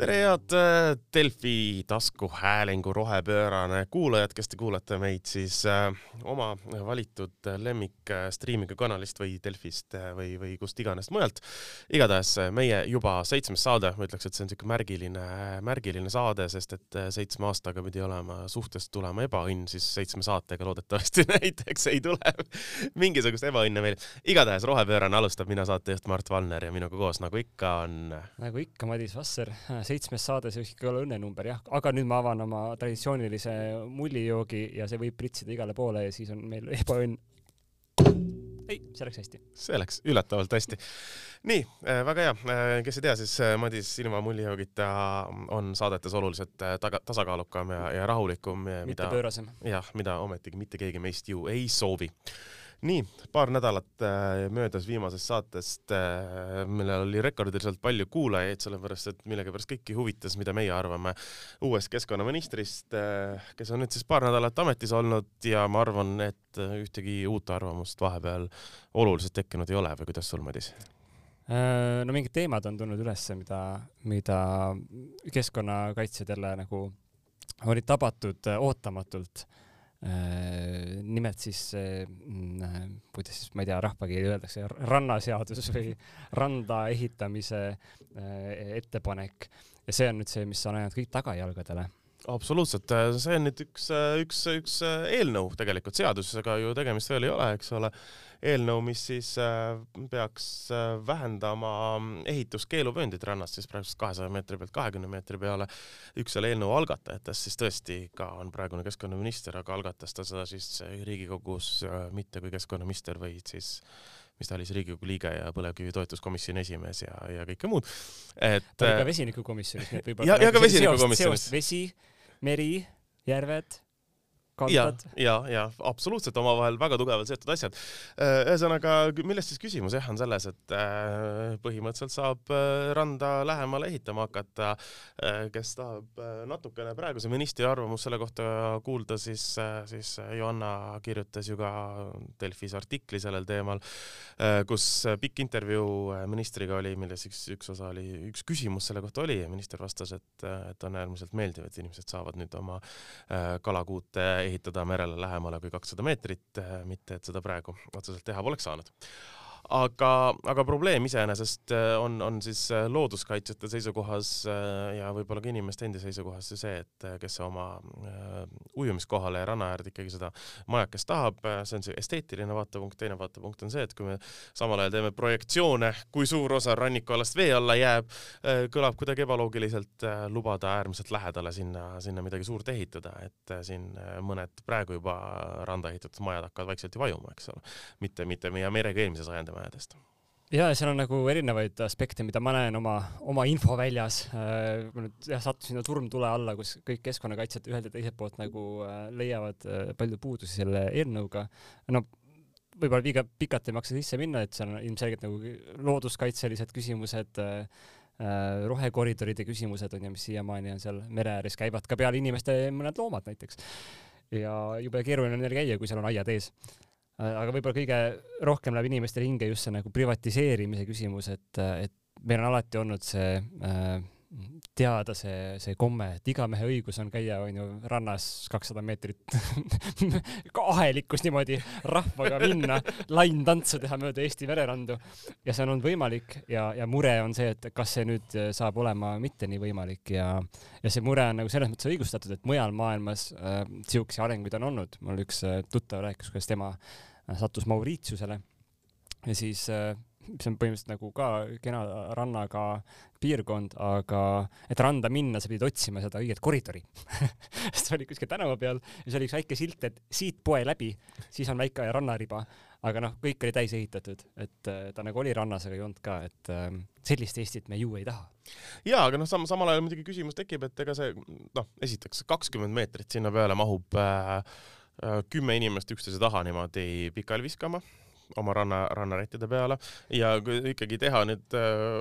tere, head äh, Delfi taskuhäälingu rohepöörane kuulajad, kes te kuulate meid siis äh, oma valitud lemmik äh, striimiga kanalist või Delfist või, või kust iganes mujalt. igatahes meie juba seitsmes saade, ma ütleks, et see on niisugune märgiline, märgiline saade, sest et seitsme aastaga pidi olema suhtest tulema ebaõnn, siis seitsme saatega loodetavasti näiteks ei tule mingisugust ebaõnne meil. igatahes rohepöörane alustab, mina saatejuht Mart Valner ja minuga koos, nagu ikka, on nagu ikka, Madis Vasser, seitsmes saade, see võiks ikka olla õnnenumber jah, aga nüüd ma avan oma traditsioonilise mullijoogi ja see võib pritsida igale poole ja siis on meil ebaõnn. ei, see läks hästi. see läks üllatavalt hästi. nii äh,, väga hea äh,, kes ei tea, siis äh, Madis ilma mullijoogita on saadetes oluliselt äh, taga, tasakaalukam ja, ja rahulikum. mitte pöörasem. jah, mida ometigi mitte keegi meist ju ei soovi nii, paar nädalat äh, möödas viimasest saatest äh,, millel oli rekordiliselt palju kuulajaid, sellepärast et millegipärast kõiki huvitas, mida meie arvame uuest keskkonnaministrist äh,, kes on nüüd siis paar nädalat ametis olnud ja ma arvan, et ühtegi uut arvamust vahepeal oluliselt tekkinud ei ole või kuidas sul, Madis? No mingid teemad on tulnud ülesse, mida, mida keskkonnakaitsjad jälle nagu olid tabatud ootamatult nimelt siis mm, äh, kuidas siis, ma ei tea, rahvakeeli öeldakse, rannaseadus või randa ehitamise äh, ettepanek. Ja see on nüüd see, mis on ajanud kõik tagajalgadele absoluutselt, see on nüüd üks, üks, üks eelnõu tegelikult, seadusega ju tegemist veel ei ole, eks ole. eelnõu, mis siis peaks vähendama ehituskeeluvööndit rannast siis praegusest kahesaja meetri pealt kahekümne meetri peale. üks selle eelnõu algatajatest siis tõesti ka on praegune keskkonnaminister, aga algatas ta seda siis Riigikogus mitte kui keskkonnaminister, vaid siis mis ta oli siis Riigikogu liige ja põlevkivi toetuskomisjoni esimees ja, ja kõike muud. et. ta oli ka vesinikukomisjonis, nii et võib-olla. ja, ja ka vesinikukomisjonis. vesi, meri, järved ja, ja, ja absoluutselt omavahel väga tugevalt seotud asjad. Äh, ühesõnaga, millest siis küsimus jah, on selles, et äh, põhimõtteliselt saab äh, randa lähemale ehitama hakata. kes tahab natukene praeguse ministri arvamust selle kohta kuulda, siis, siis Johanna kirjutas ju ka Delfis artikli sellel teemal, kus pikk intervjuu ministriga oli, milles üks, üks osa oli, üks küsimus selle kohta oli ja minister vastas, et, et on äärmiselt meeldiv, et inimesed saavad nüüd oma kalakuute ehitada merele lähemale kui kakssada meetrit, mitte et seda praegu otseselt teha poleks saanud aga, aga probleem iseenesest äh, on, on siis äh, looduskaitsjate seisukohas äh, ja võib-olla ka inimeste endi seisukohas see, et kes oma ujumiskohale ja ranna äärde ikkagi seda majakest tahab, see on see esteetiline vaatepunkt, teine vaatepunkt on see, et kui me samal ajal teeme projektsioone, kui suur osa rannikualast vee alla jääb, kõlab kuidagi ebaloogiliselt lubada äärmiselt lähedale sinna, sinna midagi suurt ehitada, et siin mõned praegu juba randa ehitatud majad hakkavad vaikselt ju vajuma, eks ole. mitte, mitte meie merega eelmise sajandi majadest ja seal on nagu erinevaid aspekte, mida ma näen oma, oma infoväljas. Äh, ma nüüd jah, sattusin sinna turmtule alla, kus kõik keskkonnakaitsjad ühelt ja teiselt poolt nagu äh, leiavad äh, palju puudusi selle eelnõuga. no võib-olla liiga pikalt ei maksa sisse minna, et seal on ilmselgelt nagu looduskaitselised küsimused, rohekoridoride küsimused on ju, mis siiamaani on seal mere ääres, käivad ka peal inimeste mõned loomad näiteks. ja jube keeruline on neil käia, kui seal on aiad ees Äh, aga võib-olla kõige rohkem läheb inimestele hinge just see nagu privatiseerimise küsimus, et, et meil on alati olnud see äh, teada see, see komme, et iga mehe õigus on käia, onju, rannas kakssada meetrit ahelikus niimoodi rahvaga minna, laintantsu teha mööda Eesti vererandu. ja see on olnud võimalik ja, ja mure on see, et kas see nüüd saab olema mitte nii võimalik ja, ja see mure on nagu selles mõttes õigustatud, et mujal maailmas äh, siukseid arenguid on olnud. mul üks äh, tuttav rääkis, kuidas tema äh, sattus Mauritiusele ja siis äh, see on põhimõtteliselt nagu ka kena rannaga piirkond, aga et randa minna, sa pidid otsima seda õiget koridori sest sa olid kuskil tänava peal ja seal oli üks väike silt, et siit poe läbi, siis on väike rannariba, aga noh, kõik oli täis ehitatud, et äh, ta nagu oli rannas, aga ei olnud ka, et äh, sellist Eestit me ju ei taha. jaa, aga noh, sam-, samal ajal muidugi küsimus tekib, et ega see noh, esiteks kakskümmend meetrit sinna peale mahub Äh, kümme inimest üksteise taha niimoodi pikali viskama. oma ranna, rannarättide peale ja kui ikkagi teha nüüd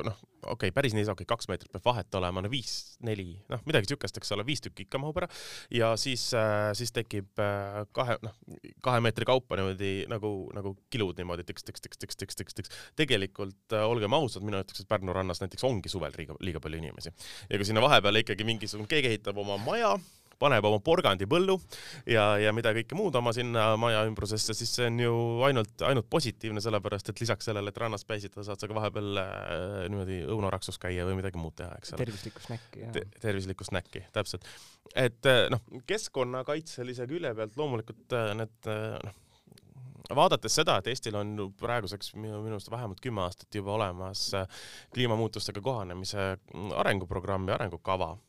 noh, okei okay,, päris nii ei saa, okei okay,, kaks meetrit peab vahet olema, no viis, neli, noh, midagi siukest, eks ole, viis tükki ikka mahub ära ja siis, siis tekib kahe, noh, kahe meetri kaupa niimoodi nagu, nagu kilud niimoodi tiks, tiks, tiks, tiks, tiks, tiks, tiks. tegelikult olgem ausad, mina ütleks, et Pärnu rannas näiteks ongi suvel liiga, liiga palju inimesi ja kui sinna vahepeale ikkagi mingisugune, keegi ehitab oma maja paneb oma porgandi põllu ja, ja mida kõike muud oma sinna maja ümbrusesse, siis see on ju ainult, ainult positiivne, sellepärast et lisaks sellele, et rannas päisitada, saad sa ka vahepeal äh, niimoodi õunaraksus käia või midagi muud teha, eks ole. tervislikku snäkki, jah Te. tervislikku snäkki, täpselt. et äh, noh, keskkonnakaitselise külje pealt loomulikult äh, need noh, vaadates seda, et Eestil on praeguseks minu meelest vähemalt kümme aastat juba olemas kliimamuutustega kohanemise arenguprogramm ja arengukava Äh,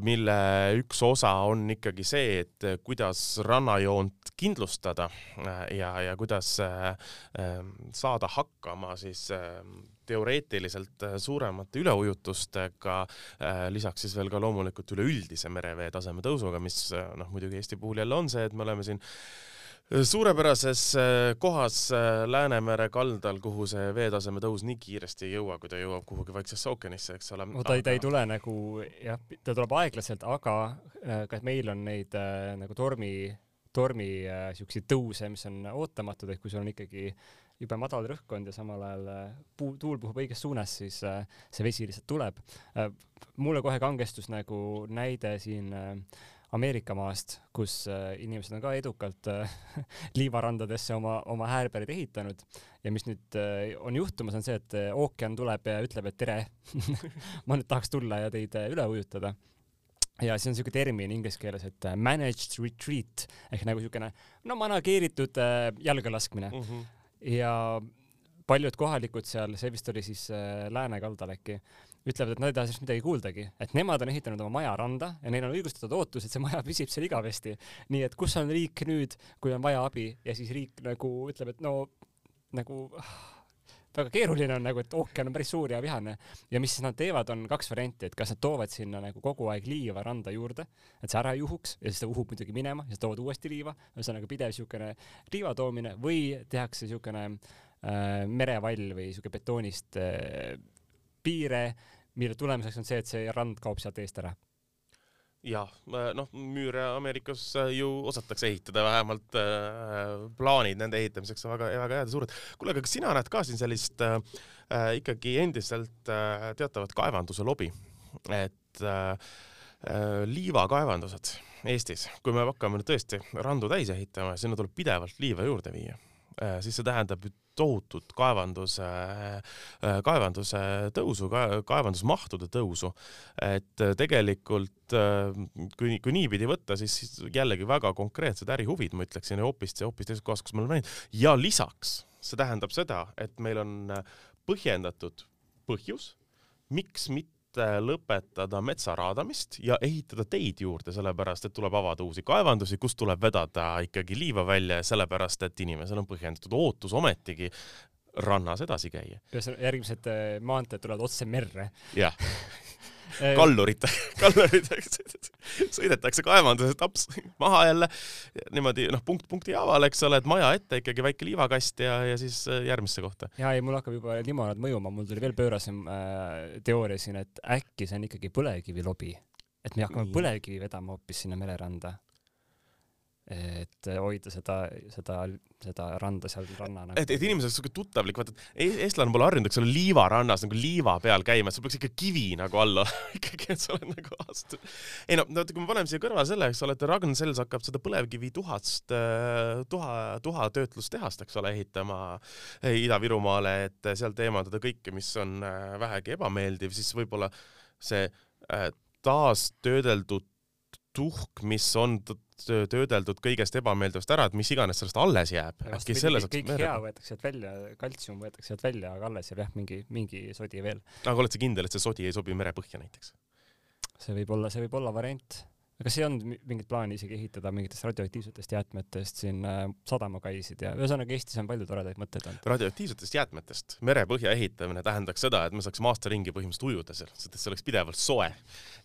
mille üks osa on ikkagi see, et kuidas rannajoont kindlustada äh, ja, ja kuidas äh, saada hakkama siis teoreetiliselt suuremate üleujutustega, lisaks siis veel ka loomulikult üleüldise merevee taseme tõusuga, mis noh, muidugi Eesti puhul jälle on see, et me oleme siin suurepärases äh, kohas äh, Läänemere kaldal, kuhu see veetaseme tõus nii kiiresti ei jõua, kui ta jõuab kuhugi Vaiksesse ookeanisse, eks ole. no ta ei ta ei tule nagu jah, ta tuleb aeglaselt, aga äh, ka meil on neid nagu tormi, tormi siukseid tõuse, mis on ootamatud, et kui sul on ikkagi jube madal rõhkkond ja samal ajal puu, tuul puhub õiges suunas, siis see vesi lihtsalt tuleb mulle kohe kangestus nagu näide siin äh, Ameerika maast, kus äh, inimesed on ka edukalt äh, liivarandadesse oma, oma häärberid ehitanud ja mis nüüd äh, on juhtumas, on see, et ookean tuleb ja ütleb, et tere ma nüüd tahaks tulla ja teid üle ujutada ja siis on niisugune termin inglise keeles, et managed retreat ehk nagu niisugune no manageeritud jalga laskmine mm. -hmm. ja paljud kohalikud seal, see vist oli siis lääne kaldal äkki, ütlevad, et nad ei taha sellest midagi kuuldagi, et nemad on ehitanud oma maja randa ja neil on õigustatud ootus, et see maja püsib seal igavesti. nii et kus on riik nüüd, kui on vaja abi ja siis riik nagu ütleb, et no nagu väga keeruline on nagu, et ookean on päris suur ja vihane. ja mis nad teevad, on kaks varianti, et kas nad toovad sinna nagu kogu aeg liiva randa juurde, et see ära ei uhuks ja siis ta uhub muidugi minema, siis toovad uuesti liiva, ühesõnaga pidev siukene liiva toomine või tehakse siukene äh, merevall või siuke betoonist äh, piire, mille tulemuseks on see, et see rand kaob sealt eest ära. Jah, noh, müüre Ameerikas äh, ju osatakse ehitada, vähemalt äh, plaanid nende ehitamiseks on väga, väga head ja suured. kuule, aga kas sina näed ka siin sellist äh, äh ikkagi endiselt äh, teatavat kaevanduse lobi, et äh, äh, liivakaevandused Eestis, kui me hakkame nüüd tõesti randu täis ehitama, sinna tuleb pidevalt liiva juurde viia. äh,, siis see tähendab tohutut kaevanduse, äh, kaevanduse tõusu, kaevandusmahtude tõusu. et äh, tegelikult äh, kui, kui niipidi võtta, siis jällegi väga konkreetsed ärihuvid, ma ütleksin, hoopis, hoopis teises kohas, kus me oleme näinud. ja lisaks see tähendab seda, et meil on põhjendatud põhjus, miks mitte lõpetada metsa raadamist ja ehitada teid juurde, sellepärast et tuleb avada uusi kaevandusi, kust tuleb vedada ikkagi liiva välja ja sellepärast, et inimesel on põhjendatud ootus ometigi rannas edasi käia. ühesõnaga järgmised äh, maanteed tulevad otse merre. jah kallurid, kallurid sõidetakse kaevandusest taps maha jälle. Niimoodi noh, punkt punkti haaval, eks ole, et maja ette ikkagi väike liivakast ja, ja siis äh, järgmisse kohta. ja ei, mul hakkab juba limonad mõjuma, mul tuli veel pöörasem äh, teooria siin, et äkki see on ikkagi põlevkivi lobi, et me hakkame põlevkivi vedama hoopis sinna mereranda et hoida seda, seda, seda randa seal ranna nagu. et, et inimesel oleks siuke tuttavlik, vaata, et eestlane pole harjunud, eks ole, liivarannas nagu liiva peal käima, sul peaks ikka kivi nagu all olema ikkagi, et sa oled nagu aastaid. ei no, no kui me paneme siia kõrvale selle, eks ole, et Ragn-Sells hakkab seda põlevkivituhast, äh, tuha, tuhatöötlustehast, eks ole, ehitama Ida-Virumaale, et sealt eemaldada kõike, mis on äh, vähegi ebameeldiv, siis võib-olla see äh, taastöödeldud tuhk, mis on töödeldud kõigest ebameeldivast ära, et mis iganes sellest alles jääb. kõik hea võetakse sealt välja, kaltsium võetakse sealt välja, aga alles jääb jah, mingi, mingi sodi veel. aga oled sa kindel, et see sodi ei sobi merepõhja näiteks? see võib olla, see võib olla variant. Kas ei olnud mingit plaani isegi ehitada mingitest radioaktiivsetest jäätmetest siin äh, sadamakaisid ja ühesõnaga Eestis on palju toredaid mõtteid olnud. radioaktiivsetest jäätmetest merepõhja ehitamine tähendaks seda, et me saaksime aasta ringi põhimõtteliselt ujuda seal, sest et see oleks pidevalt soe.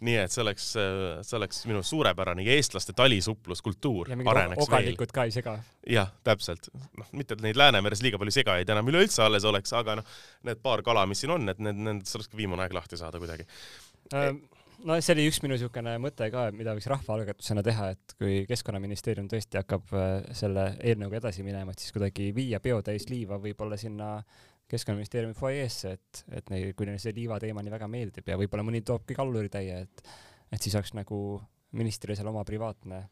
nii et see oleks, see oleks minu suurepärane ja eestlaste talisuppluskultuur areneks veel. okalikud ka ei sega. jah, täpselt. noh, mitte et neid Läänemeres liiga palju segajaid enam üleüldse alles oleks, aga noh, need paar kala, mis siin on, et need, nendest oleks ka viimane aeg lahti saada kuidagi ähm no see oli üks minu niisugune mõte ka, mida võiks rahvaalgatusena teha, et kui Keskkonnaministeerium tõesti hakkab äh, selle eelnõuga edasi minema, et siis kuidagi viia peotäis liiva võib-olla sinna Keskkonnaministeeriumi fuajeesse, et, et neil, kui neile see liiva teema nii väga meeldib ja võib-olla mõni toobki kalluritäie, et, et siis oleks nagu ministril seal oma privaatne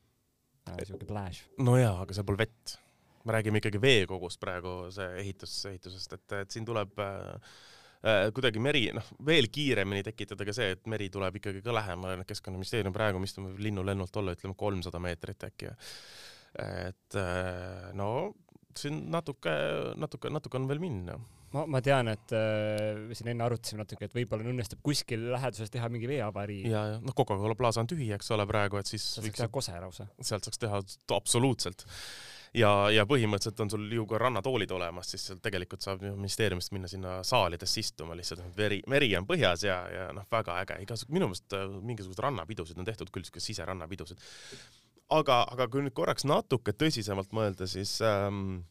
niisugune äh, plääž. no jaa, aga seal pole vett. me räägime ikkagi veekogust praegu, see ehitus, ehitusest, et, et siin tuleb Äh, kuidagi meri, noh, veel kiiremini tekitada ka see, et meri tuleb ikkagi ka lähemale, keskkonnaministeerium praegu, me istume linnulennult olla, ütleme kolmsada meetrit äkki. et äh, no siin natuke, natuke, natuke on veel minna ma, ma tean, et äh, siin enne arutasime natuke, et võib-olla õnnestub kuskil läheduses teha mingi veeavarii. ja, ja noh, Coca-Cola plaasa on tühi, eks ole, praegu, et siis. sealt saaks teha kose lausa. sealt saaks teha absoluutselt ja, ja põhimõtteliselt on sul ju ka rannatoolid olemas, siis seal tegelikult saab ministeeriumist minna sinna saalidesse istuma lihtsalt, veri, meri on põhjas ja, ja noh, väga äge, igasugu, minu meelest äh, mingisuguseid rannapidusid on tehtud küll, siuksed siserannapidusid. aga, aga kui nüüd korraks natuke tõsisemalt mõelda, siis ähm,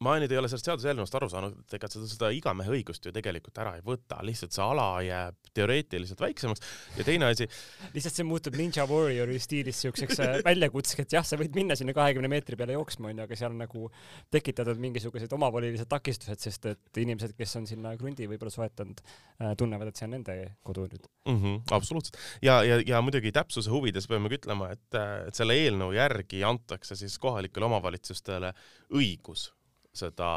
ma nüüd ei ole sellest seaduseelnõust aru saanud, et ega seda, seda igamehe õigust ju tegelikult ära ei võta, lihtsalt see ala jääb teoreetiliselt väiksemaks ja teine asi. lihtsalt see muutub Ninja Warriori stiilis siukseks äh, väljakutseks, et jah, sa võid minna sinna kahekümne meetri peale jooksma onju, aga seal nagu tekitatud mingisugused omavolilised takistused, sest et inimesed, kes on sinna krundi võib-olla soetanud, äh, tunnevad, et see on nende kodu nüüd mm. -hmm, absoluutselt ja, ja, ja muidugi täpsuse huvides peame ka ütlema, et, et selle eelnõu järgi antakse siis kohalikele omavalitsustele õigus seda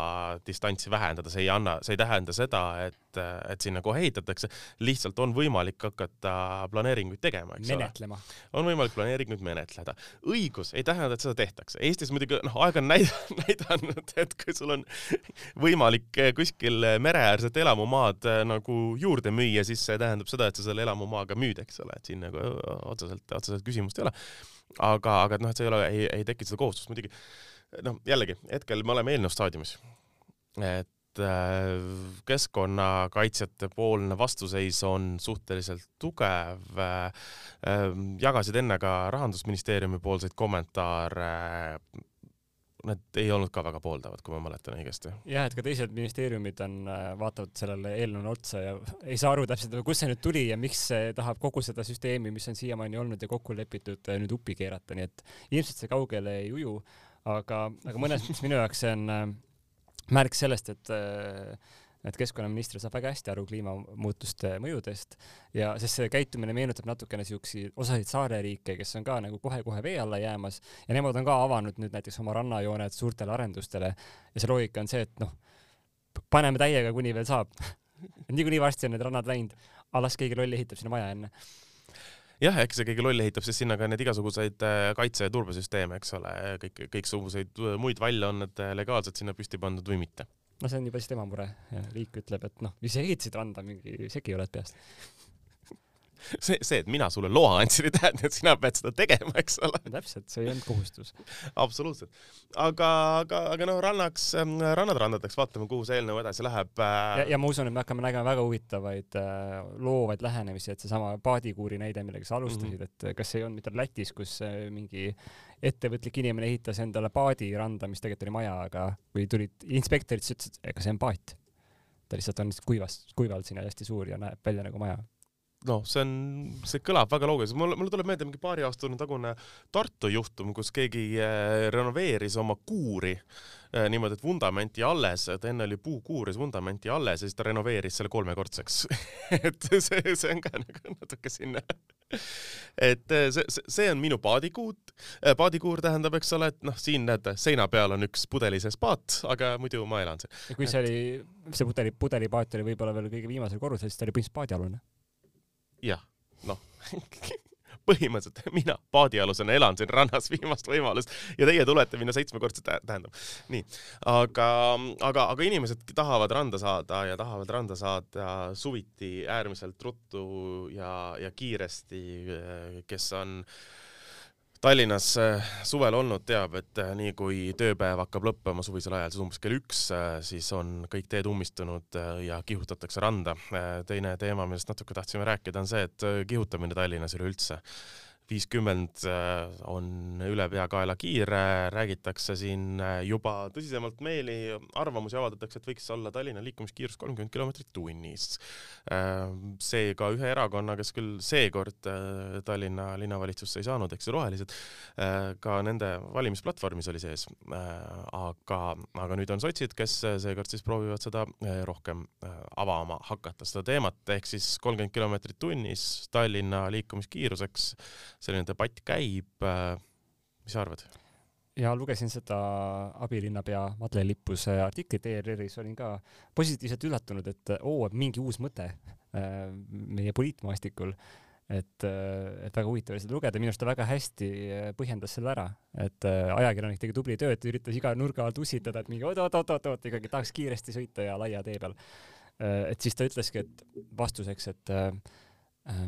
distantsi vähendada, see ei anna, see ei tähenda seda, et, et sinna kohe ehitatakse, lihtsalt on võimalik hakata planeeringuid tegema, eks menetlema. ole. on võimalik planeeringuid menetleda. õigus ei tähenda, et seda tehtakse. Eestis muidugi, noh, aeg on näid-, näidanud, et kui sul on võimalik kuskil mereäärset elamumaad äh, nagu juurde müüa, siis see tähendab seda, et sa selle elamumaaga müüd, eks ole, et siin nagu otseselt, otseselt küsimust ei ole. aga, aga noh, et see ei ole, ei, ei tekita seda kohustust muidugi noh, jällegi hetkel me oleme eelnõu staadiumis, et äh, keskkonnakaitsjate poolne vastuseis on suhteliselt tugev. Äh, jagasid enne ka rahandusministeeriumi poolseid kommentaare need ei olnud ka väga pooldavad, kui ma mäletan õigesti. jah, et ka teised ministeeriumid on, äh, vaatavad sellele eelnõule otsa ja ei saa aru täpselt, kust see nüüd tuli ja miks see tahab kogu seda süsteemi, mis on siiamaani olnud ja kokku lepitud, nüüd uppi keerata, nii et ilmselt see kaugele ei uju aga, aga mõnes mõttes minu jaoks see on äh, märk sellest, et äh, et keskkonnaminister saab väga hästi aru kliimamuutuste mõjudest. Ja sest see käitumine meenutab natukene siukseid osasid saareriike, kes on ka nagu kohe-kohe vee alla jäämas. Ja nemad on ka avanud nüüd näiteks oma rannajooned suurtele arendustele. Ja see loogika on see, et noh, paneme täiega, kuni veel saab. Niikuinii varsti on need rannad läinud, aga las keegi loll ehitab sinna maja enne jah, äkki see keegi loll ehitab siis sinna ka neid igasuguseid äh, kaitse- ja turbesüsteeme, eks ole, kõik, kõiksuguseid äh, muid valle on need äh, legaalselt sinna püsti pandud või mitte. no see on juba siis tema mure riik ütleb, et noh, ise ehitasid randa, mingi segi oled peast see, see, et mina sulle loa andsin, ei tähenda, et sina pead seda tegema, eks ole. täpselt, see ei olnud kohustus. absoluutselt. aga, aga, aga noh, rannaks, rannad randadeks, vaatame, kuhu see eelnõu edasi läheb. Äh. ja, ja ma usun, et me hakkame nägema väga huvitavaid äh, loovaid lähenemisi, et seesama paadikuuri näide, millega sa alustasid mm, -hmm. et kas see ei olnud mitte Lätis, kus äh, mingi ettevõtlik inimene ehitas endale paadi randa, mis tegelikult oli maja, aga kui tulid inspektorid, siis ütlesid, ega see on paat. ta lihtsalt on kuivas, kuivalt siin hästi suur ja näeb välja nagu maja noh, see on, see kõlab väga loogiliselt, mulle, mulle tuleb meelde mingi paari aastane tagune Tartu juhtum, kus keegi äh, renoveeris oma kuuri äh, niimoodi, et vundament jäi alles, et enne oli puukuur ja see vundament jäi alles ja siis ta renoveeris selle kolmekordseks et see, see on ka nagu natuke sinna et äh, see, see on minu paadikuut. paadikuur tähendab, eks ole, et noh, siin näete, seina peal on üks pudeli sees paat, aga muidu ma elan siin. ja kui see et... oli, see pudeli, pudelipaat oli võib-olla veel kõige viimasel korrusel, siis ta oli põhimõtteliselt paadialune jah, noh põhimõtteliselt mina paadialusena elan siin rannas viimast võimalust ja teie tulete minna seitsmekordselt, tähendab. nii, aga, aga, aga inimesed tahavad randa saada ja tahavad randa saada suviti äärmiselt ruttu ja, ja kiiresti, kes on äh, Tallinnas äh, suvel olnud, teab, et äh, nii kui tööpäev hakkab lõppema suvisel ajal, siis umbes kell üks, äh, siis on kõik teed ummistunud ja kihutatakse randa. teine teema, millest natuke tahtsime rääkida, on see, et kihutamine Tallinnas üleüldse viiskümmend äh, on ülepeakaela kiire, räägitakse siin äh, juba tõsisemalt meeli, arvamusi avaldatakse, et võiks olla Tallinna liikumiskiirus kolmkümmend kilomeetrit tunnis. Äh, seega ühe erakonna, kes küll seekord Tallinna linnavalitsusse ei saanud, eks ju, rohelised, ka nende valimisplatvormis oli sees. aga, aga nüüd on sotsid, kes seekord siis proovivad seda rohkem avama hakata, seda teemat, ehk siis kolmkümmend kilomeetrit tunnis Tallinna liikumiskiiruseks selline debatt käib. Äh, mis sa arvad? ja lugesin seda abilinnapea Madle Lippuse artiklit ERR-is, olin ka positiivselt üllatunud, et oo, mingi uus mõte äh, meie poliitmaastikul et, äh, et väga huvitav oli seda lugeda, minu arust ta väga hästi põhjendas selle ära, et ajakirjanik tegi tubli tööd, üritas iga nurga alt ussitada, et mingi oot-oot-oot-oot, ikkagi tahaks kiiresti sõita ja laia tee peal. et siis ta ütleski, et vastuseks, et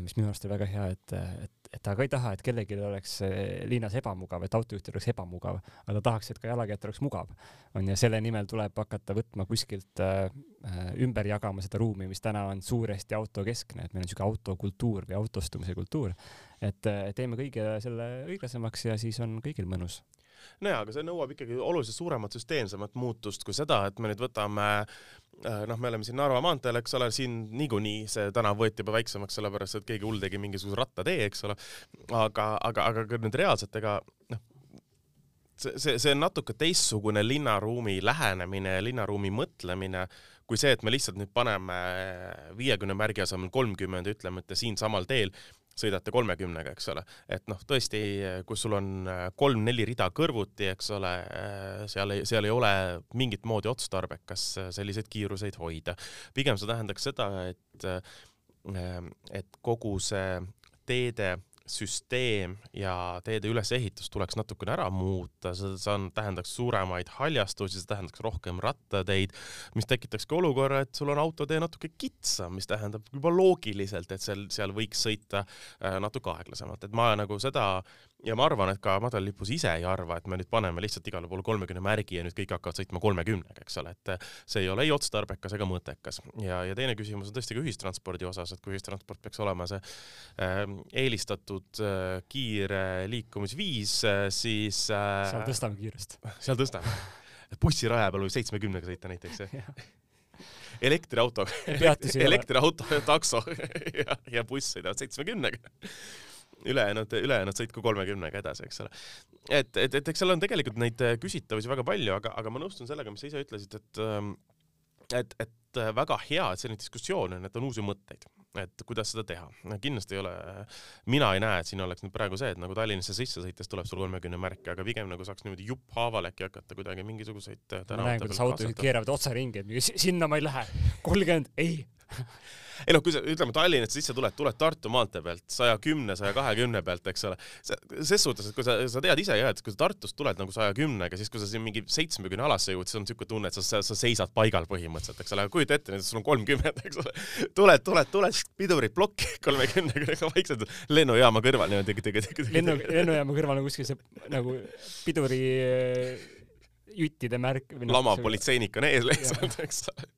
mis minu arust oli väga hea, et, et et ta ka ei taha, et kellelgi oleks eh, linnas ebamugav, et autojuhtil oleks ebamugav, aga ta tahaks, et ka jalakäijatel oleks mugav. on ja selle nimel tuleb hakata võtma kuskilt äh, ümber jagama seda ruumi, mis täna on suuresti autokeskne, et meil on niisugune autokultuur või autostumise kultuur. et teeme kõige selle õiglasemaks ja siis on kõigil mõnus nojaa, aga see nõuab ikkagi oluliselt suuremat süsteemsemat muutust kui seda, et me nüüd võtame äh, noh, me oleme siin Narva maanteel, eks ole, siin niikuinii see tänav võeti juba väiksemaks, sellepärast et keegi hull tegi mingisuguse rattatee, eks ole. aga, aga, aga nüüd reaalselt, ega noh, see, see, see on natuke teistsugune linnaruumi lähenemine ja linnaruumi mõtlemine kui see, et me lihtsalt nüüd paneme viiekümne märgi asemel kolmkümmend ja ütleme, et siinsamal teel sõidate kolmekümnega, eks ole, et noh, tõesti, kus sul on äh, kolm-neli rida kõrvuti, eks ole, äh, seal ei, seal ei ole mingit moodi otstarbekas äh, selliseid kiiruseid hoida. pigem see tähendaks seda, et, et kogu see teede süsteem ja teede ülesehitus tuleks natukene ära muuta, see on, tähendaks suuremaid haljastusi, see tähendaks rohkem rattateid, mis tekitakski olukorra, et sul on autotee natuke kitsam, mis tähendab juba loogiliselt, et seal, seal võiks sõita äh, natuke aeglasemalt, et ma nagu seda ja ma arvan, et ka madallipus ise ei arva, et me nüüd paneme lihtsalt igale poole kolmekümne märgi ja nüüd kõik hakkavad sõitma kolmekümnega, eks ole, et see ei ole ei otstarbekas ega mõttekas. ja, ja teine küsimus on tõesti ka ühistranspordi osas, et kui ühistransport peaks olema see äh, eelistatud äh, kiire liikumisviis äh,, siis äh, seal tõstame kiirust. seal tõstame. bussiraja peal võib seitsmekümnega sõita näiteks, jah elektriauto elektriauto, takso ja, ja buss sõidavad seitsmekümnega ülejäänud, ülejäänud sõitku kolmekümnega edasi, eks ole. et, et, et eks seal on tegelikult neid äh, küsitavusi väga palju, aga, aga ma nõustun sellega, mis sa ise ütlesid, et ähm, et, et äh, väga hea, et selline diskussioon on, et on uusi mõtteid, et kuidas seda teha. kindlasti ei ole, mina ei näe, et siin oleks nüüd praegu see, et nagu Tallinnasse sisse sõites tuleb sul kolmekümne märki, aga pigem nagu saaks niimoodi jupphaaval äkki hakata kuidagi mingisuguseid äh, ma näen, kuidas autojuhid keeravad otsaringi, et sinna ma ei lähe, kolmkümmend, ei ei noh, kui sa ütleme Tallinnasse sisse tuled, tuled Tartu maantee pealt saja kümne, saja kahekümne pealt, eks ole. ses suhtes, et kui sa, sa tead ise jah, et kui sa Tartust tuled nagu saja kümnega, siis kui sa siin mingi seitsmekümne alasse jõuad, siis on niisugune tunne, et sa, sa, sa seisad paigal põhimõtteliselt, eks ole, aga kujuta ette, sul on kolmkümmend, eks ole. tuled, tuled, tuled, pidurid plokki kolmekümnega vaikselt lennujaama kõrval niimoodi tegi, tegi, tegi. lennu, lennujaama kõrval on kuskil see nagu piduri juttide märk. lama politseinik on ees lihtsalt, eks ole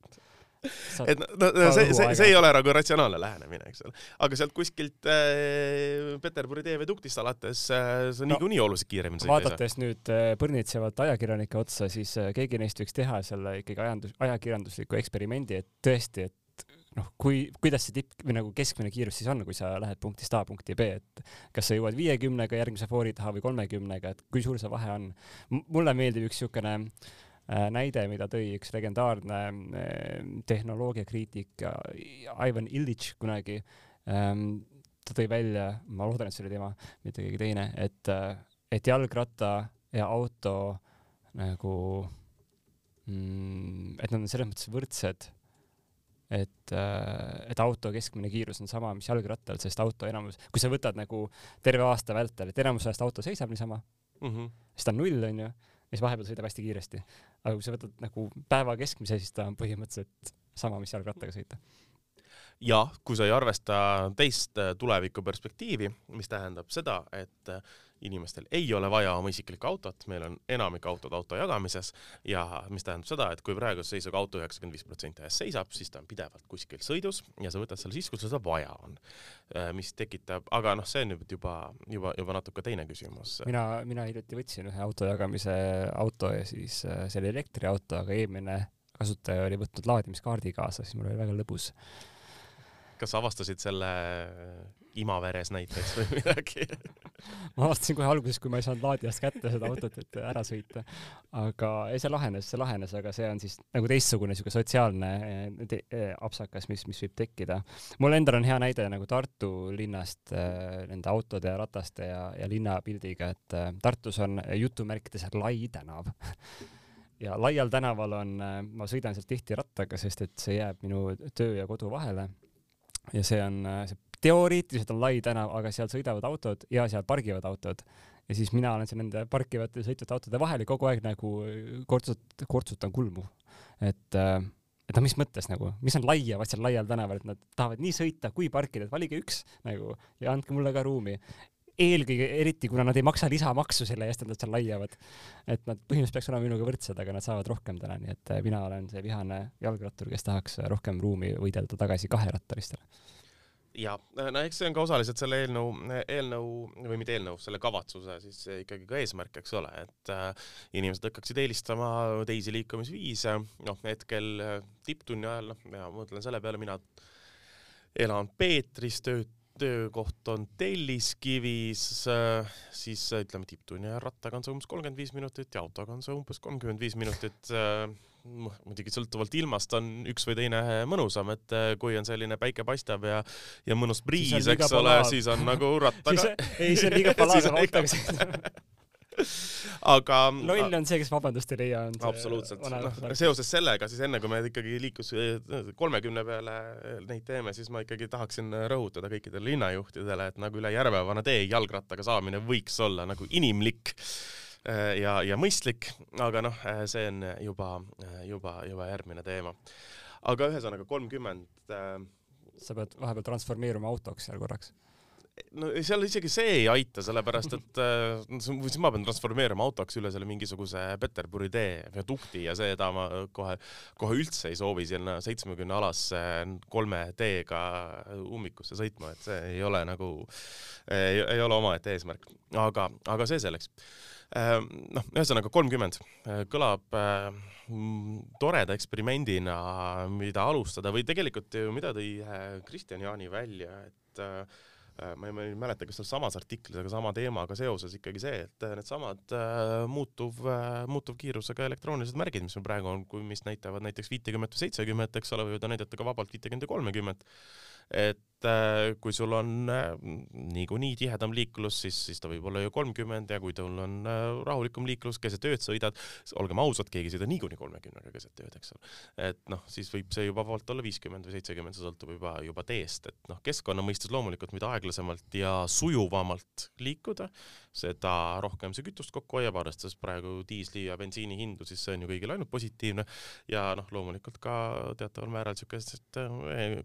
et no, no see, see, see ei ole nagu ratsionaalne lähenemine, eks ole. aga sealt kuskilt äh, Peterburi teeveduktist alates äh, sa no, niikuinii oluliselt kiiremini sõita ei saa. vaadates nüüd äh, põrnitsevat ajakirjanike otsa, siis äh, keegi neist võiks teha selle ikkagi ajandus, ajakirjandusliku eksperimendi, et tõesti, et noh, kui, kuidas see tipp või nagu keskmine kiirus siis on, kui sa lähed punktist A punkti B, et kas sa jõuad viiekümnega järgmise foori taha või kolmekümnega, et kui suur see vahe on? mulle meeldib üks niisugune Äh, näide, mida tõi üks legendaarne äh, tehnoloogiakriitik Ivan Illich kunagi. Ähm, ta tõi välja, ma loodan, et see oli tema, mitte keegi teine, et, äh, et jalgratta ja auto nagu mm,, et nad on selles mõttes võrdsed et, äh, et auto keskmine kiirus on sama, mis jalgrattal, sest auto enamus, kui sa võtad nagu terve aasta vältel, et enamus ajast auto seisab niisama mm, -hmm. siis ta on null, onju, ja siis vahepeal sõidab hästi kiiresti. Aga kui sa võtad nagu päeva keskmise, siis ta on põhimõtteliselt sama, mis jalgrattaga sõita. Ja kui sa ei arvesta teist tulevikuperspektiivi, mis tähendab seda, et inimestel ei ole vaja oma isiklikku autot, meil on enamik autod auto jagamises ja mis tähendab seda, et kui praeguse seisuga auto üheksakümmend viis protsenti ajast seisab, siis ta on pidevalt kuskil sõidus ja sa võtad selle siis, kui seda vaja on. Äh, mis tekitab, aga noh, see on nüüd juba, juba, juba natuke teine küsimus. mina, mina hiljuti võtsin ühe auto jagamise auto ja siis äh, see oli elektriauto, aga eelmine kasutaja oli võtnud laadimiskaardi kaasa, siis mul oli väga lõbus kas avastasid selle imaveres näiteks või midagi ma avastasin kohe alguses, kui ma ei saanud laadijast kätte seda autot, et ära sõita. aga ei, see lahenes, see lahenes, aga see on siis nagu teistsugune siuke sotsiaalne eh, te, apsakas, mis, mis võib tekkida. mul endal on hea näide nagu Tartu linnast nende autode ja rataste ja, ja linnapildiga, et Tartus on jutumärkides lai tänav ja laial tänaval on, ma sõidan sealt tihti rattaga, sest et see jääb minu töö ja kodu vahele. Ja see on, see teoreetiliselt on lai tänav, aga seal sõidavad autod ja seal pargivad autod. ja siis mina olen seal nende parkivate sõitvate autode vahel ja kogu aeg nagu kortsut-, kortsutan kulmu. et, äh, et noh, mis mõttes nagu, mis on laiavad seal laial tänaval, et nad tahavad nii sõita kui parkida, et valige üks nagu ja andke mulle ka ruumi eelkõige, eriti kuna nad ei maksa lisamaksu selle eest, et nad seal laiavad. et nad põhimõtteliselt peaks olema minuga võrdsed, aga nad saavad rohkem täna, nii et äh, mina olen see vihane jalgrattur, kes tahaks rohkem ruumi võidelda tagasi kaherattaristele ja no eks see on ka osaliselt selle eelnõu, eelnõu või mitte eelnõu, selle kavatsuse siis ikkagi ka eesmärk, eks ole, et äh, inimesed hakkaksid eelistama teisi liikumisviise, noh hetkel tipptunni ajal, noh, ma mõtlen selle peale, mina elan Peetris, tööd töökoht on Telliskivis, äh, siis ütleme tipptunni ajal rattaga on see umbes kolmkümmend viis minutit ja autoga on see umbes kolmkümmend viis minutit äh, muidugi sõltuvalt ilmast on üks või teine mõnusam, et äh, kui on selline päike paistab ja, ja mõnus briis, eks ole, siis on nagu rattaga. ei, see on liiga palaav autoga sõita aga. loll on see, kes vabandust ei leia. absoluutselt, noh seoses sellega siis enne kui me ikkagi liiklus kolmekümne peale neid teeme, siis ma ikkagi tahaksin rõhutada kõikidele linnajuhtidele, et nagu üle Järvevana tee jalgrattaga saamine võiks olla nagu inimlik ja, ja mõistlik, aga noh, see on juba, juba, juba järgmine teema. aga ühesõnaga kolmkümmend. sa pead vahepeal transformeeruma autoks seal korraks no seal isegi see ei aita, sellepärast et äh, siis ma pean transformeerima autoks üle selle mingisuguse Peterburi tee viadukti ja seda ma kohe, kohe üldse ei soovi sinna seitsmekümne alasse kolme teega ummikusse sõitma, et see ei ole nagu, ei ole omaette eesmärk, aga, aga see selleks. Ehm, noh, ühesõnaga kolmkümmend. Ehm, kõlab ehm, toreda eksperimendina, mida alustada või tegelikult ju, mida tõi Kristjan Jaani välja, et ma ei, ma ei mäleta, kas seal samas artiklis, aga sama teemaga seoses ikkagi see, et needsamad muutuv, muutuvkiirusega elektroonilised märgid, mis meil praegu on, kui, mis näitavad näiteks viitekümmet või seitsekümmet, eks ole, võivad näidata ka vabalt viitekümmet ja kolmekümmet. Et äh, kui sul on äh, niikuinii tihedam liiklus, siis, siis ta võib olla ju kolmkümmend ja kui sul on äh, rahulikum liiklus, keset ööd sõidad, olgem ausad, keegi ei sõida niikuinii kolmekümnega keset ööd, eks ole. et noh, siis võib see juba vabalt olla viiskümmend või seitsekümmend, see sõltub juba, juba teest, et noh, keskkonna mõistes loomulikult, mida aeglasemalt ja sujuvamalt liikuda, seda rohkem see kütust kokku hoiab, arvestades praegu diisli ja bensiini hindu, siis see on ju kõigile ainult positiivne ja noh, loomulikult ka teataval määral niisugust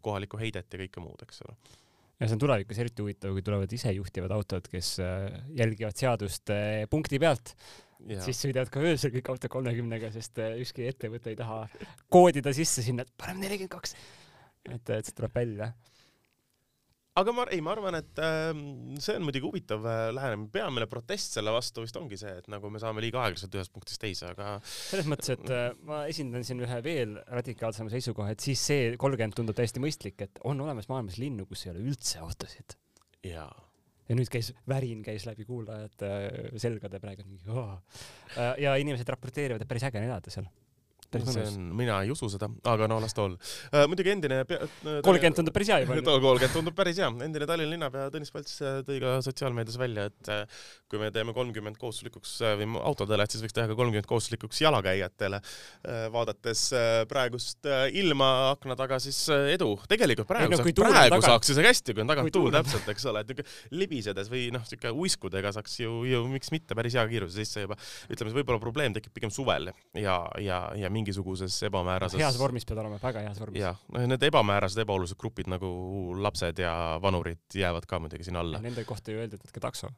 kohalikku heidet ja kõike muud, eks ole ja see on tulevikus eriti huvitav, kui tulevad isejuhtivad autod, kes äh, jälgivad seadust äh, punkti pealt, siis sõidavad ka öösel kõik autod kolmekümnega, sest äh, ükski ettevõte ei taha koodida sisse sinna, et paneme nelikümmend kaks. et, et see tuleb välja aga ma, ei, ma arvan, et äh, see on muidugi huvitav äh, lähenemine, peamine protest selle vastu vist ongi see, et nagu me saame liiga aeglaselt ühest punktist teise, aga selles mõttes, et äh, ma esindan siin ühe veel radikaalsema seisukoha, et siis see kolmkümmend tundub täiesti mõistlik, et on olemas maailmas linnu, kus ei ole üldse autosid. jaa. Ja nüüd käis, värin käis läbi kuulajate äh, selgade praegu mingi, äh, ja inimesed raporteerivad, et päris äge on elada seal see on, mina ei usu seda, aga no las ta olla uh,. muidugi endine kolmkümmend tundub päris hea juba. kolmkümmend tundub päris hea. endine Tallinna linnapea Tõnis Palts tõi ka sotsiaalmeedias välja, et uh, kui me teeme kolmkümmend kohustuslikuks uh, või autodele, et siis võiks teha ka kolmkümmend kohustuslikuks jalakäijatele uh,. vaadates uh, praegust uh, ilma akna taga, siis uh, edu. tegelikult praegu, no, saaks, praegu taga... saaks isegi hästi, kui on tagant tuul täpselt, eks ole, et niisugune libisedes või noh, siuke uiskudega saaks ju, ju miks mitte päris hea kiiruse sisse juba. ütleme, võib-olla probleem tekib pigem suvel ja, ja, ja mingisuguses ebamäärases. heas vormis pead olema, väga heas vormis. jah, need ebamäärased, ebaolulised grupid nagu lapsed ja vanurid jäävad ka muidugi sinna alla. Nende kohta ju öeldi, et võtke takso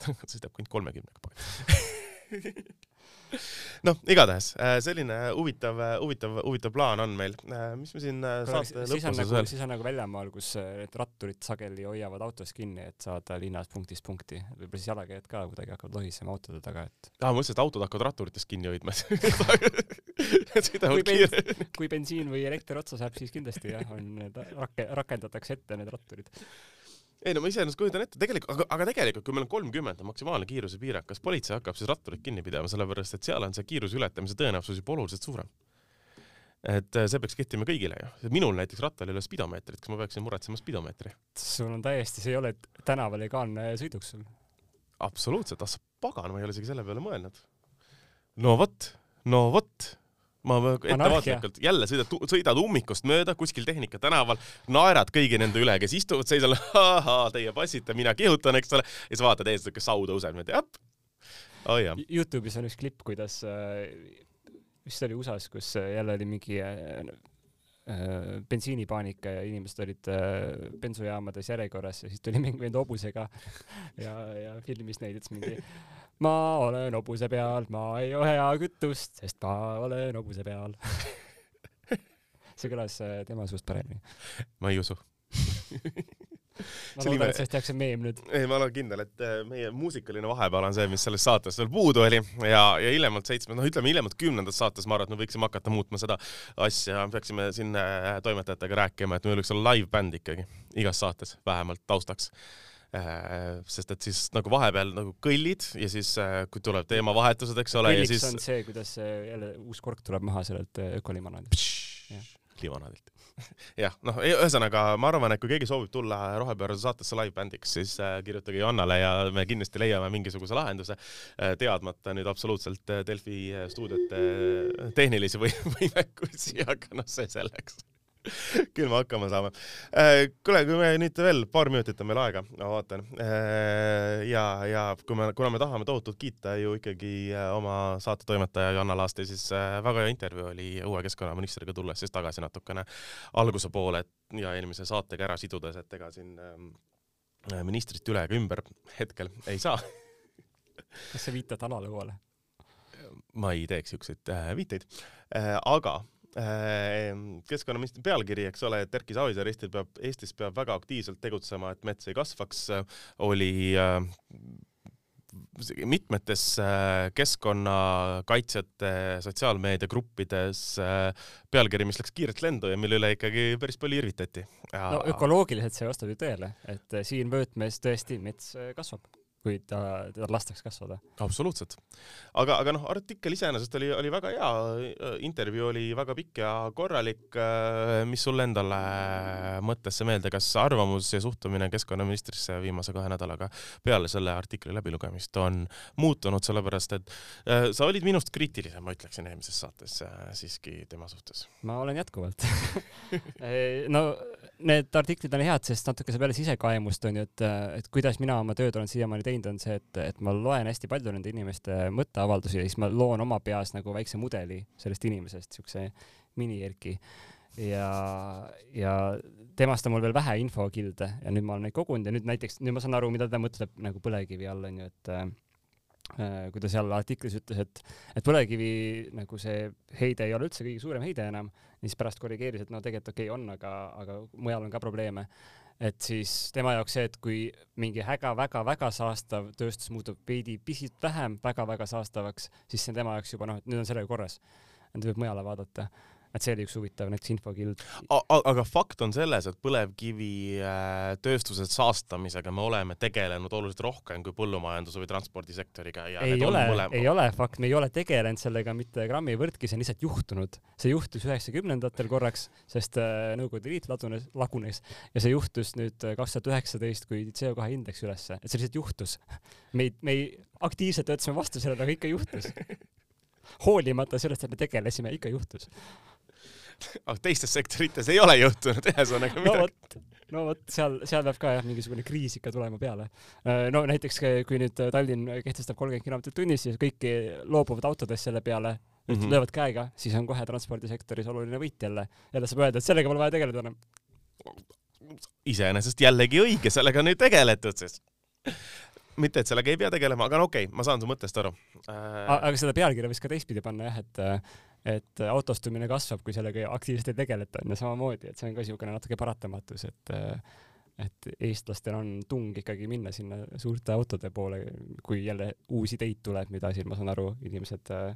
sõidab kuni kolmekümnega poeg noh, igatahes äh, selline huvitav, huvitav, huvitav plaan on meil. Äh, mis me siin äh, saate lõpus nagu, veel? siis on nagu väljamaal, kus need ratturid sageli hoiavad autos kinni, et saada linnas punktist punkti. võib-olla siis jalakäijad ka kuidagi hakkavad lohisema autode taga, et. aa, ma mõtlesin, et autod hakkavad ratturitest kinni hoidma kui, ben, kui bensiin või elekter otsa saab, siis kindlasti jah, on rakendatakse ette need ratturid ei no ma iseenesest kujutan ette, tegelikult, aga, aga tegelikult, kui meil on kolmkümmend on maksimaalne kiirusepiirang, kas politsei hakkab siis ratturit kinni pidama, sellepärast et seal on see kiiruse ületamise tõenäosus juba oluliselt suurem. et äh, see peaks kehtima kõigile ju. minul näiteks rattal ei ole spidomeetrit, kas ma peaksin muretsema spidomeetri? sul on täiesti, see ei ole tänaval legaalne sõiduks sul. absoluutselt, ah sa pagan, ma ei ole isegi selle peale mõelnud. no vot, no vot ma ettevaatlikult jälle sõidad, sõidad ummikust mööda kuskil Tehnika tänaval, naerad kõigi nende üle, kes istuvad seisal, teie passite, mina kihutan, eks ole, ja siis vaatad ees, siuke sau tõuseb niimoodi, äpp. oh jah. Youtube'is on üks klipp, kuidas äh, vist oli USA-s, kus äh, jälle oli mingi äh, bensiinipaanika ja inimesed olid bensujaamades järjekorras ja siis tuli mingi vend hobusega ja, ja filmis neid, ütles mingi ma olen hobuse peal, ma ei oja kütust, sest ma olen hobuse peal. See kõlas äh, tema suust paremini. ma ei usu. Ma loodan, et sellest tehakse meem nüüd. ei, ma olen kindel, et äh, meie muusikaline vahepeal on see, mis selles saates veel puudu oli. Ja, ja hiljemalt seitsmes, noh, ütleme hiljemalt kümnendas saates ma arvan, et me võiksime hakata muutma seda asja, peaksime siin äh, toimetajatega rääkima, et meil võiks olla live-bänd ikkagi igas saates vähemalt taustaks sest et siis nagu vahepeal nagu kõllid ja siis äh, kui tuleb teemavahetused, eks ole. kõlliks siis... on see, kuidas äh, jälle uus kork tuleb maha sellelt ökolimonaadilt. limonaadilt jah, noh, ühesõnaga ma arvan, et kui keegi soovib tulla Rohepöörase saatesse live-bändiks, siis kirjutage Johannale ja me kindlasti leiame mingisuguse lahenduse, teadmata nüüd absoluutselt Delfi stuudiote tehnilisi või võimekusi, aga noh, see selleks küll me hakkama saame. Äh, kuule, kui me nüüd veel paar minutit on meil aega, ma vaatan. Äh, ja, ja kui me, kuna me tahame tohutult kiita ju ikkagi äh, oma saate toimetaja Joanna Laaste, siis väga hea intervjuu oli uue keskkonnaministriga, tulles siis tagasi natukene alguse poole ja eelmise saatega ära sidudes, et ega siin ähm, ministrist üle ega ümber hetkel ei saa kas sa viitad alalõuale? ma ei teeks siukseid viiteid, aga keskkonnaministri pealkiri, eks ole, et Erki Savisaar Eestil peab, Eestis peab väga aktiivselt tegutsema, et mets ei kasvaks, oli äh, mitmetes äh, keskkonnakaitsjate sotsiaalmeediagruppides pealkiri, mis läks kiirelt lendu ja mille üle ikkagi päris palju irvitati. no ökoloogiliselt see vastab ju tõele, et siin vöötmes tõesti mets kasvab kui ta, teda lastakse kasvada. absoluutselt. aga, aga noh, artikkel iseenesest oli, oli väga hea, intervjuu oli väga pikk ja korralik. mis sul endale mõttesse meelde, kas arvamus ja suhtumine keskkonnaministrisse viimase kahe nädalaga peale selle artikli läbilugemist on muutunud, sellepärast et äh, sa olid minust kriitilisem, ma ütleksin eelmises saates äh, siiski tema suhtes. ma olen jätkuvalt no need artiklid on head, sest natuke saab jälle sisekaemust onju, et, et kuidas mina oma tööd olen siiamaani teinud, on see, et, et ma loen hästi palju nende inimeste mõtteavaldusi ja siis ma loon oma peas nagu väikse mudeli sellest inimesest, siukse mini-Erki. ja, ja temast on mul veel vähe infokilde ja nüüd ma olen neid kogunud ja nüüd näiteks, nüüd ma saan aru, mida ta mõtleb nagu põlevkivi all onju, et kui ta seal artiklis ütles, et, et põlevkivi nagu see heide ei ole üldse kõige suurem heide enam, siis pärast korrigeeris, et no tegelikult okei okay, on, aga, aga mujal on ka probleeme et siis tema jaoks see, et kui mingi väga-väga-väga saastav tööstus muutub veidi pisut vähem väga-väga saastavaks, siis see on tema jaoks juba noh, et nüüd on sellega korras. nüüd võib mujale vaadata. Et see oli üks huvitav näiteks infokild. aga fakt on selles, et põlevkivitööstuse äh, saastamisega me oleme tegelenud oluliselt rohkem kui põllumajanduse või transpordisektoriga ja ei ole, ei ole fakt, me ei ole tegelenud sellega mitte grammi võrdki, see on lihtsalt juhtunud. see juhtus üheksakümnendatel korraks, sest äh, Nõukogude Liit ladunes, lagunes ja see juhtus nüüd äh, kaks tuhat üheksateist, kui CO2 indeks ülesse, et see lihtsalt juhtus. me ei, me ei aktiivselt töötasime vastu sellele, aga ikka juhtus hoolimata sellest, et me tegelesime, ikka juhtus aga teistes sektorites ei ole juhtunud ühesõnaga midagi. no no vot seal, seal peab ka jah, mingisugune kriis ikka tulema peale. Äh, no näiteks kui nüüd Tallinn kehtestab kolmkümmend kilomeetrit tunnis ja kõik loobuvad autodest selle peale, mm -hmm. löövad käega, siis on kohe transpordisektoris oluline võit jälle. jälle saab öelda, et sellega pole vaja tegeleda enam. iseenesest jällegi õige, sellega on ju tegeletud siis mitte, et sellega ei pea tegelema, aga no okei okay,, ma saan su mõttest aru äh.... aga seda pealkirja võiks ka teistpidi panna jah, et et autostumine kasvab, kui sellega aktiivselt ei tegeleta, on ju samamoodi, et see on ka niisugune natuke paratamatus, et et eestlastel on tung ikkagi minna sinna suurte autode poole, kui jälle uusi teid tuleb, mida siin, ma saan aru, inimesed äh,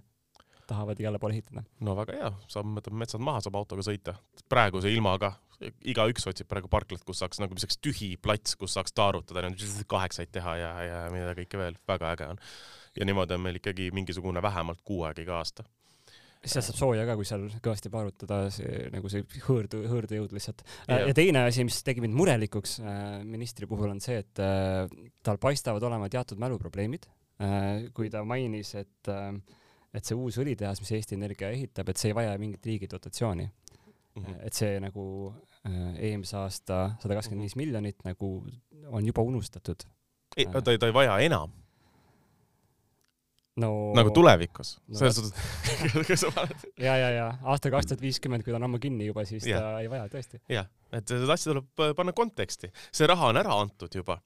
tahavad igale poole ehitada. no väga hea, saab, võtab metsad maha, saab autoga sõita. praeguse ilmaga, igaüks otsib praegu parklat, kus saaks nagu selliseks tühi plats, kus saaks taarutada, kaheksaid teha ja, ja mida kõike veel, väga äge on. ja niimoodi on meil ikkagi mingisugune vähemalt kuu aega iga aasta sealt saab sooja ka, kui seal kõvasti paarutada, see nagu see hõõrdu, hõõrdujõud lihtsalt. ja teine asi, mis tegi mind murelikuks äh, ministri puhul, on see, et äh, tal paistavad olema teatud mäluprobleemid, äh, kui ta mainis, et et see uus õlitehas, mis Eesti Energia ehitab, et see ei vaja mingit riigi dotatsiooni mm. -hmm. et see nagu eelmise aasta sada kakskümmend viis miljonit nagu on juba unustatud. ta, ta ei vaja enam no nagu tulevikus no,? selles suhtes ja, ja, ja aasta kaks tuhat viiskümmend, kui ta on ammu kinni juba, siis ja. ta ei vaja tõesti. jah, et seda asja tuleb äh, panna konteksti, see raha on ära antud juba,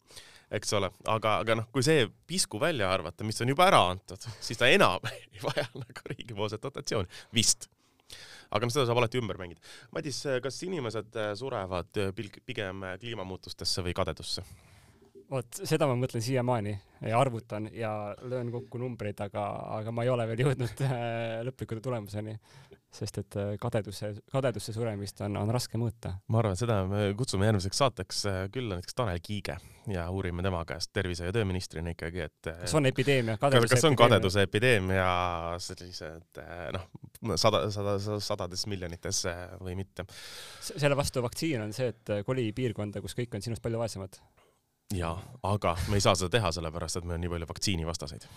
eks ole, aga, aga noh, kui see pisku välja arvata, mis on juba ära antud, siis ta enam ei vaja nagu riigipoolset dotatsiooni, vist aga noh, seda saab alati ümber mängida. Madis, kas inimesed äh, surevad äh, pigem kliimamuutustesse või kadedusse? Vot seda ma mõtlen siiamaani ja arvutan ja löön kokku numbreid, aga, aga ma ei ole veel jõudnud äh, lõpliku tulemuseni, sest et äh, kadeduse, kadedusse suremist on, on raske mõõta. ma arvan, seda me kutsume järgmiseks saateks äh, külla näiteks Tanel Kiige ja uurime tema käest tervise- ja tööministrina ikkagi, et kas on epideemia, kadeduse kas on kadeduse epideemia sellised noh, sada, sada, sadades miljonites või mitte. selle vastu vaktsiin on see, et koli piirkonda, kus kõik on sinust palju vaesemad jaa, aga me ei saa seda teha, sellepärast et meil on nii palju vaktsiinivastaseid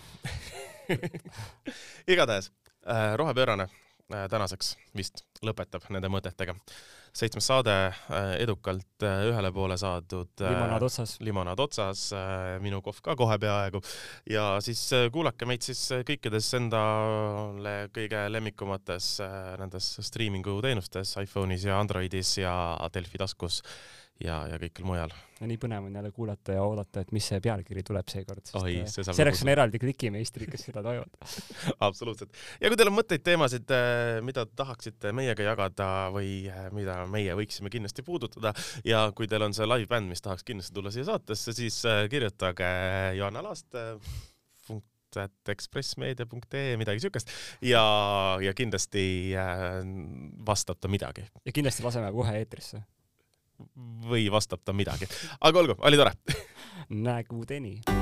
igatahes äh, rohepöörane äh, tänaseks vist lõpetab nende mõtetega. seitsmes saade äh, edukalt äh, ühele poole saadud äh,. limonaad otsas. limonaad otsas äh,, minu kohv ka kohe peaaegu ja siis äh, kuulake meid siis äh, kõikides endale kõige lemmikumates äh, nendes striimingu teenustes iPhone'is ja Androidis ja Delfi taskus ja, ja kõikjal mujal. no nii põnev on jälle kuulata ja oodata, et mis see pealkiri tuleb seekord, sest Oi, see selleks on eraldi klikimeistrid, kes seda toivad absoluutselt. ja kui teil on mõtteid, teemasid, äh, mida tahaksite meiega jagada või äh, mida meie võiksime kindlasti puudutada ja kui teil on see live-bänd, mis tahaks kindlasti tulla siia saatesse, siis äh, kirjutage Johanna Laast et ekspressmeedia.ee, midagi siukest ja, ja kindlasti vastab ta midagi. ja kindlasti laseme kohe eetrisse või vastab ta midagi. aga olgu, oli tore nägudeni